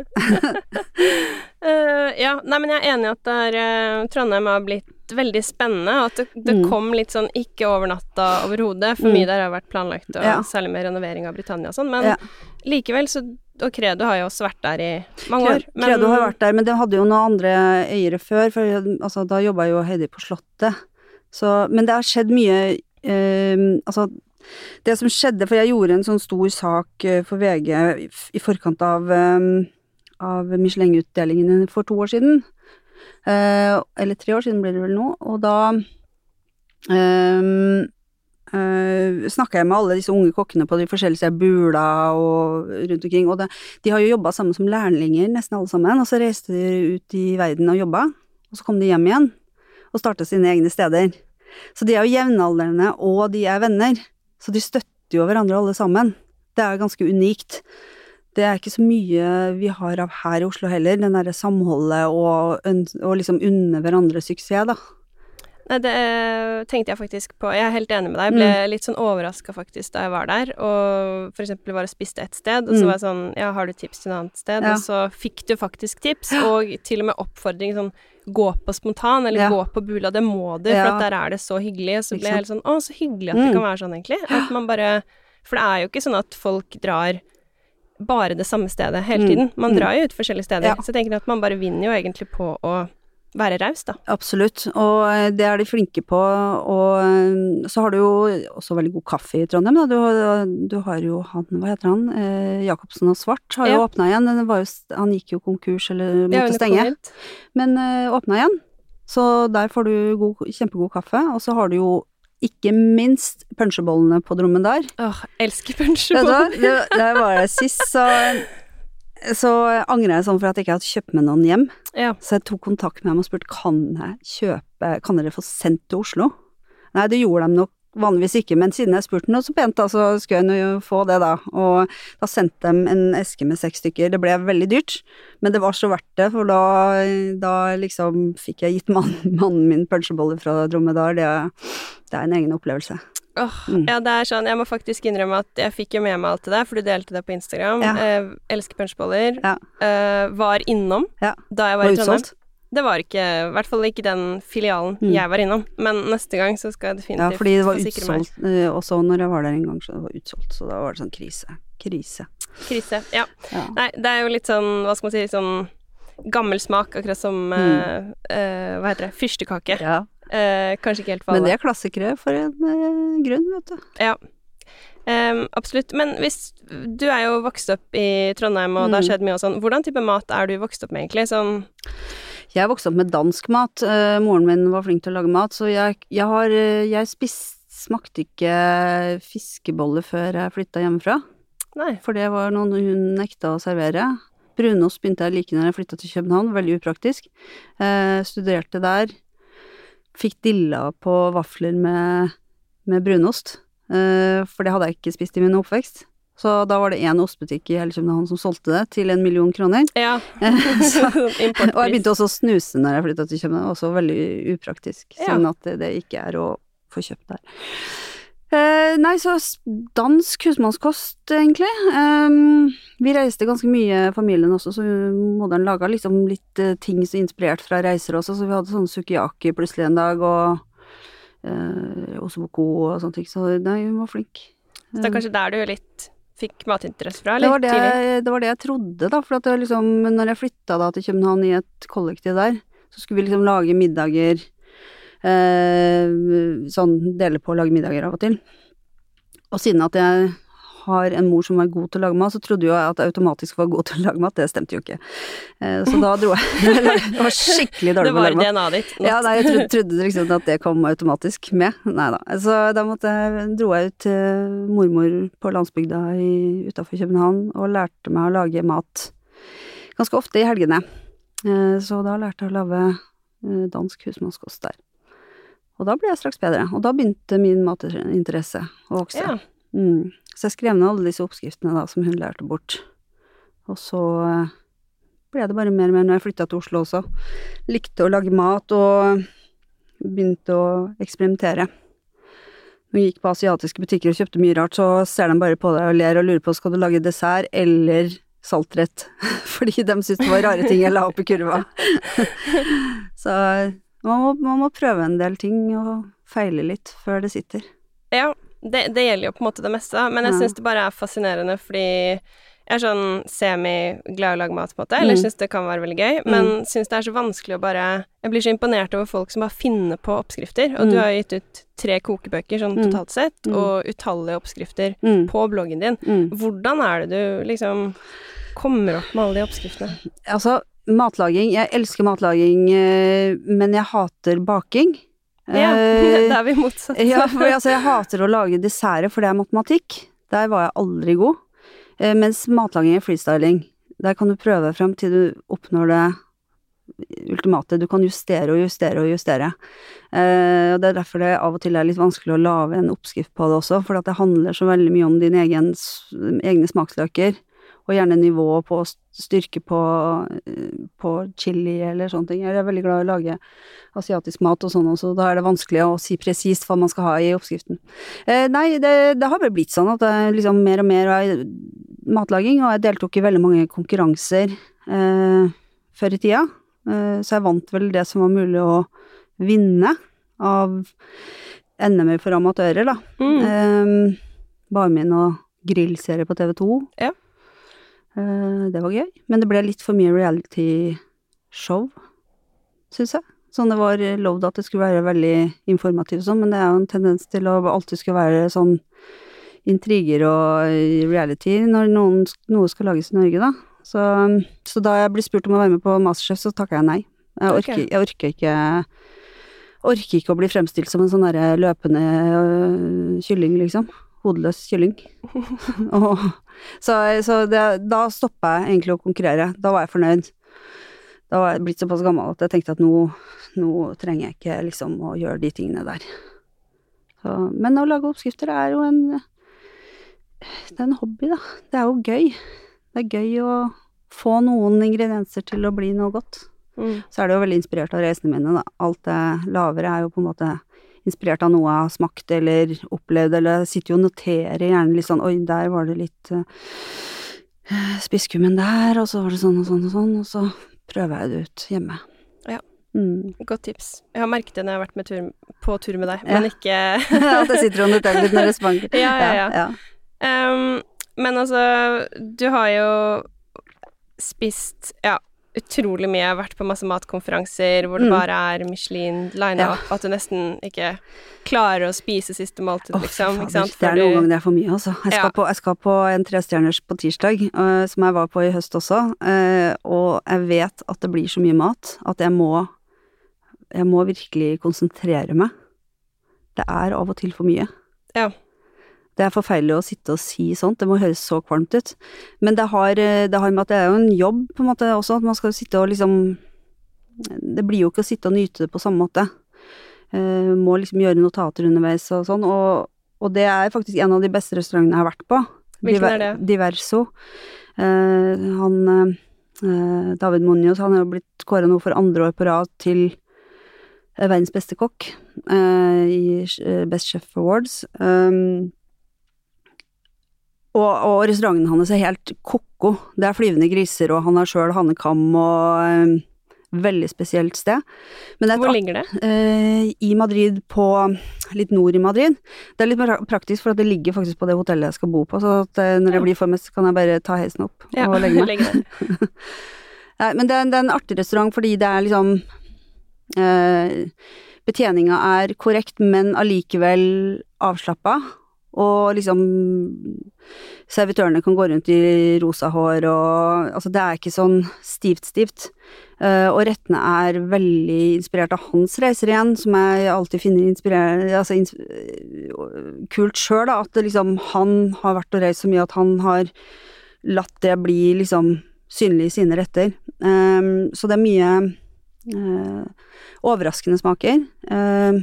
uh, *laughs* ja, nei, men jeg er enig i at det er, eh, Trondheim har blitt veldig spennende, og at det, det Mm. kom litt sånn ikke over natta overhodet, for Mm. mye der har vært planlagt, og Ja. særlig med renovering av Britannia og sånn, men Ja. likevel så Og Credo har jo også vært der i mange år. Men... Credo har vært der, men det hadde jo noen andre eiere før, for altså, da jobba jo Heidi på Slottet. Så, men det har skjedd mye eh, Altså, det som skjedde, for jeg gjorde en sånn stor sak eh, for VG i, forkant av, eh, av Michelin-utdelingen for to år siden. Eh, eller tre år siden blir det vel nå, og da um, snakka jeg med alle disse unge kokkene på de forskjellige Bula og rundt omkring, og det, de har jo jobba sammen som lærlinger, nesten alle sammen, og så reiste de ut i verden og jobba, og så kom de hjem igjen og starta sine egne steder. Så de er jo jevnaldrende, og de er venner, så de støtter jo hverandre alle sammen. Det er ganske unikt. Det er ikke så mye vi har av her i Oslo heller, den derre samholdet og, og liksom unne hverandre suksess, da. Nei, det tenkte jeg faktisk på. Jeg er helt enig med deg. Jeg ble Mm. litt sånn overraska faktisk da jeg var der, og for eksempel var og spiste et sted, og så Mm. var jeg sånn Ja, har du tips til et annet sted? Ja. Og så fikk du faktisk tips, og til og med oppfordring sånn Gå på spontan, eller Ja. gå på Bula, det må du, for der er det så hyggelig. Og så ble jeg helt sånn Å, så hyggelig at det Mm. kan være sånn, egentlig. At man bare For det er jo ikke sånn at folk drar bare det samme stedet hele Mm. tiden. Man Mm. drar jo ut forskjellige steder. Ja. Så jeg tenker at man bare vinner jo egentlig på å være raus, da. Absolutt, og eh, det er de flinke på, og eh, så har du jo også veldig god kaffe i Trondheim, da. Du, har- du har jo han, hva heter han, eh, Jacobsen og Svart har jo Ja. åpna igjen. Den var jo, han gikk jo konkurs eller er måtte ja, stenge, men eh, åpna igjen. Så der får du god, kjempegod kaffe, og så har du jo ikke minst punsjebollene på Dromedar. Åh, elsker punsjeboller. det, det var det sist, så så angrer jeg sånn for at jeg ikke hadde kjøpt med noen hjem. Ja. Så jeg tok kontakt med dem og spurte kan jeg kjøpe, kan dere få sendt til Oslo? Nei, det gjorde de nok vanligvis ikke, men siden jeg spurte noe så pent, da, så skulle jeg jo få det, da. Og da sendte de en eske med seks stykker. Det ble veldig dyrt, men det var så verdt det, for da, da liksom fikk jeg gitt mannen, mannen min punsjeboller fra Dromedar. Det, det er en egen opplevelse. Åh, Mm. ja, det er sånn, jeg må faktisk innrømme at jeg fikk jo med meg alt det der, for du delte det på Instagram. Ja. Eh, elsker punchboller. Ja. Eh, var innom Ja. da jeg var, Var i Trondheim. Det var ikke, i hvert fall ikke den filialen Mm. jeg var innom. Men neste gang så skal jeg definitivt Ja, fordi det var utsolgt meg. eh, også når jeg var der en gang, så det var utsolgt. Så da var det sånn krise. Krise. Krise. Ja. Ja. Nei, det er jo litt sånn, hva skal man si, sånn gammel smak, akkurat som eh, eh, Hva heter det? Fyrstekake. ja. Eh, kanskje ikke helt for Men det er klassikere for en eh, grunn, vet du. Ja. Em, absolutt. Men hvis Du er jo vokst opp i Trondheim, og det har Mm. skjedd mye og sånn. Hvordan type mat er du vokst opp med, egentlig? Sånn Jeg vokste opp med dansk mat. Eh, moren min var flink til å lage mat, så jeg, jeg har eh, Jeg spist, smakte ikke fiskeboller før jeg flytta hjemmefra, Nei. for det var noe hun nekta å servere. Brunost begynte jeg å like når jeg flytta til København, veldig upraktisk. Eh, studerte der. Fikk dilla på vafler med, med brunost, eh, for det hadde jeg ikke spist i min oppvekst. Så da var det én ostebutikk i hele København som solgte det til en million kroner. Ja. *laughs* Så- *laughs* Og jeg begynte også å snuse når jeg flytta til København, også veldig upraktisk, Ja. sånn at det, det ikke er å få kjøpt der. Eh, nei, så dansk husmannskost, egentlig. Eh, vi reiste ganske mye, familien også, så moderen laga liksom litt eh, ting som inspirert fra reiser også, så vi hadde sånn sukiyaki plutselig en dag, og eh, oseboko og sånne ting, så nei, hun var flink. Så det er kanskje der du litt fikk matinteresse fra? Det var det, tidlig? det var det jeg trodde, da. For at liksom, når jeg flytta da til København i et kollektiv der, så skulle vi liksom lage middager Sånn dele på å lage middager av og til. Og siden at jeg har en mor som er god til å lage mat, så trodde jo jeg at jeg automatisk var god til å lage mat. Det stemte jo ikke. Eh, så da dro jeg *laughs* Det var skikkelig dårlig på å lage mat. det DNA-et ditt. Ja, nei, jeg trodde, trodde liksom at det kom automatisk med. Nei da. Så da måtte jeg, dro jeg ut til mormor på landsbygda utafor København og lærte meg å lage mat ganske ofte i helgene. Eh, så da lærte jeg å lage eh, dansk husmannskost der. Og da ble jeg straks bedre, og da begynte min matinteresse å vokse. Ja. Mm. Så jeg skrev ned alle disse oppskriftene da, som hun lærte bort. Og så eh, ble det bare mer og mer når jeg flytta til Oslo også. Likte å lage mat og begynte å eksperimentere. Når jeg gikk på asiatiske butikker og kjøpte mye rart, så ser de bare på deg og ler og lurer på skal du lage dessert eller saltrett. *laughs* Fordi de syntes det var rare ting jeg la opp i kurva. *laughs* så man må, man må prøve en del ting og feile litt før det sitter. Ja, det, det gjelder jo på en måte det meste, men jeg Ja. syns det bare er fascinerende fordi jeg er sånn semi-glad i å lage mat, på en måte, eller Mm. syns det kan være veldig gøy, men syns det er så vanskelig å bare Jeg blir så imponert over folk som bare finner på oppskrifter, og Mm. du har gitt ut tre kokebøker sånn Mm. totalt sett, Mm. og utallige oppskrifter Mm. på bloggen din. Mm. Hvordan er det du liksom kommer opp med alle de oppskriftene? Altså, matlaging Jeg elsker matlaging, eh, men jeg hater baking. Ja, det *laughs* da er vi motsatt. Ja, for altså, jeg hater å lage desserter, for det er matematikk. Der var jeg aldri god. Eh, mens matlaging er freestyling. Der kan du prøve frem til du oppnår det ultimate. Du kan justere og justere og justere. Eh, og det er derfor det av og til er litt vanskelig å lage en oppskrift på det også, for det handler så veldig mye om dine egne smaksløker. Og gjerne nivå på styrke på, eh, på chili eller sånne ting. Jeg er veldig glad i å lage asiatisk mat og sånn også, da er det vanskelig å si presist hva man skal ha i oppskriften. Eh, nei, det, det har vel blitt sånn at det er liksom mer og mer av matlaging, og jeg deltok i veldig mange konkurranser eh, før i tida, eh, så jeg vant vel det som var mulig å vinne av NM for amatører, da. Mm. Eh, Barmin og grillserie på TV 2. Ja. Eh, det var gøy, men det ble litt for mye reality-show, syns jeg. Sånn det var lovd at det skulle være veldig informativt og sånn, men det er jo en tendens til å alltid skulle være sånn intriger og reality når noen, noe skal lages i Norge, da. Så, så da jeg ble spurt om å være med på Masterchef, så takka jeg nei. Jeg orker, jeg orker ikke Orker ikke å bli fremstilt som en sånn derre løpende øh, kylling, liksom. Hodeløs kylling. *laughs* og, så så det, da stoppa jeg egentlig å konkurrere. Da var jeg fornøyd. Da var jeg blitt såpass gammel at jeg tenkte at nå, nå trenger jeg ikke liksom å gjøre de tingene der. Så, men å lage oppskrifter er jo en Det er en hobby, da. Det er jo gøy. Det er gøy å få noen ingredienser til å bli noe godt. Mm. Så er det jo veldig inspirert av reisene mine, da. Alt det lavere er jo på en måte inspirert av noe jeg har smakt eller opplevd, eller jeg sitter jo og noterer gjerne litt sånn Oi, der var det litt uh, spisskummen der, og så var det sånn og sånn og sånn, og så prøver jeg det ut hjemme. Ja. Mm. Godt tips. Jeg har merket det når jeg har vært med tur, på tur med deg, Ja. men ikke *laughs* At jeg sitter og noterer litt når jeg smaker. *laughs* Ja, ja, ja. ja. Um, men altså, du har jo spist ja, utrolig mye. Jeg har vært på masse matkonferanser hvor det Mm. bare er Michelin lina Ja. opp, at du nesten ikke klarer å spise siste måltid, oh, liksom. fader, Ikke sant? Det er noen du- ganger det er for mye, altså. Jeg skal, Ja. på, jeg skal på en trestjerners på tirsdag, uh, som jeg var på i høst også, uh, og jeg vet at det blir så mye mat at jeg må Jeg må virkelig konsentrere meg. Det er av og til for mye. Ja. Det er forferdelig å sitte og si sånt, det må høres så kvalmt ut. Men det har, øh, det har med at det er jo en jobb, på en måte, også, at man skal sitte og liksom Det blir jo ikke å sitte og nyte det på samme måte. Uh, må liksom gjøre notater underveis og sånn, og, og det er faktisk en av de beste restaurantene jeg har vært på. Hvilken er det? Diverso. Uh, han uh, David Monios, han er jo blitt kåra nå for andre år på rad til eh, verdens beste kokk eh, i eh, Best Chef Awards. Um, og, og restauranten hans er helt ko-ko. Det er flyvende griser, og han har sjøl hannekam og um, Veldig spesielt sted. Men det et Hvor ligger det? Uh, i Madrid, på litt nord i Madrid. Det er litt mer praktisk, for at det ligger faktisk på det hotellet jeg skal bo på, så eh, når jeg blir for mest, kan jeg bare ta heisen opp Ja, og legge *laughs* meg. Legge. *laughs* Nei, men det er, det er en artig restaurant fordi det er liksom eh, Betjeninga er korrekt, men allikevel avslappa. Og liksom Servitørene kan gå rundt i rosa hår og Altså, det er ikke sånn stivt-stivt. Uh, og rettene er veldig inspirert av hans reiser igjen, som jeg alltid finner Altså ins kult sjøl, da. At liksom Han har vært og reist så mye at han har latt det bli liksom synlig i sine retter. Um, så det er mye uh, overraskende smaker. Uh,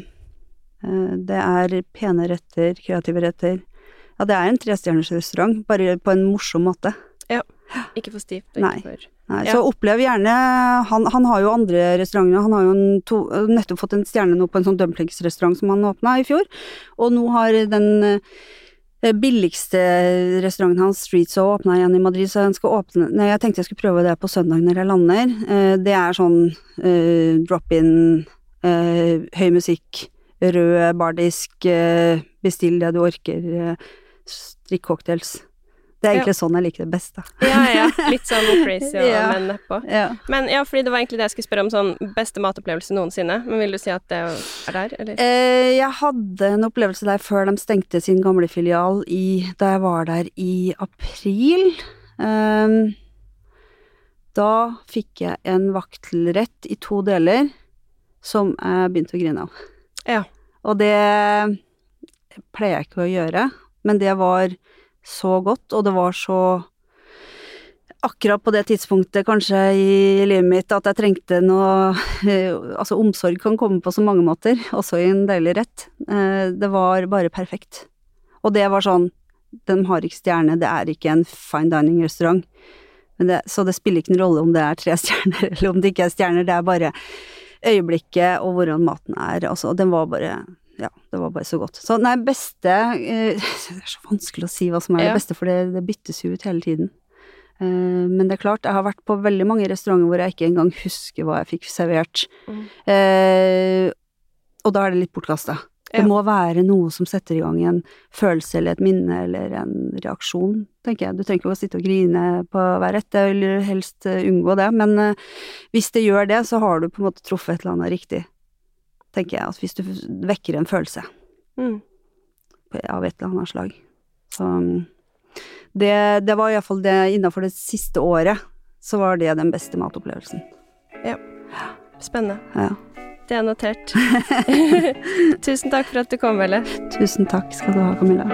det er pene retter, kreative retter. Ja, det er en trestjerners restaurant, bare på en morsom måte. Ja. Ikke for stivt. Nei. For Nei, Ja. Så opplev gjerne han, han har jo andre restauranter. Han har jo en to, nettopp fått en stjerne nå på en sånn dumplingsrestaurant som han åpna i fjor. Og nå har den eh, billigste restauranten hans, Street Zoo, åpna igjen i Madrid, så han skal åpne Nei, jeg tenkte jeg skulle prøve det på søndag når jeg lander. Eh, det er sånn uh, drop-in, uh, høy musikk, rød bardisk, eh, bestill det du orker, eh, strikk cocktails. Det er Ja. egentlig sånn jeg liker det best, da. Ja, ja. *laughs* Litt sånn crazy og Ja. men nedpå. Ja. Men ja, fordi det var egentlig det jeg skulle spørre om, sånn beste matopplevelse noensinne. Men vil du si at det er der, eller? Eh, jeg hadde en opplevelse der før de stengte sin gamle filial i, da jeg var der i april. Um, da fikk jeg en vaktelrett i to deler som jeg begynte å grine av. Ja. Og det pleier jeg ikke å gjøre, men det var så godt, og det var så akkurat på det tidspunktet kanskje i livet mitt at jeg trengte noe *laughs* Altså, omsorg kan komme på så mange måter, også i en deilig rett. Eh, Det var bare perfekt. Og det var sånn De har ikke stjerne, det er ikke en fine dining-restaurant. Så det spiller ikke noen rolle om det er tre *laughs* stjerner eller om det ikke er stjerner, det er bare øyeblikket og hvordan maten er. Altså, den var bare Ja, det var bare så godt. Så nei, beste eh, *laughs* Det er så vanskelig å si hva som er Ja. det beste, for det, det byttes jo ut hele tiden. Eh, men det er klart, jeg har vært på veldig mange restauranter hvor jeg ikke engang husker hva jeg fikk servert. Mm. Eh, og da er det litt bortkasta. Det må være noe som setter i gang en følelse eller et minne eller en reaksjon, tenker jeg. Du trenger ikke å sitte og grine på hver ett, jeg vil helst eh, unngå det, men eh, hvis det gjør det, så har du på en måte truffet et eller annet riktig, tenker jeg. At hvis du vekker en følelse Mm. av et eller annet slag. Så mm, det, det var iallfall det innafor det siste året, så var det den beste matopplevelsen. Ja. Spennende. Ja. Det er notert. *laughs* Tusen takk for at du kom, Velle. Tusen takk skal du ha, Camilla.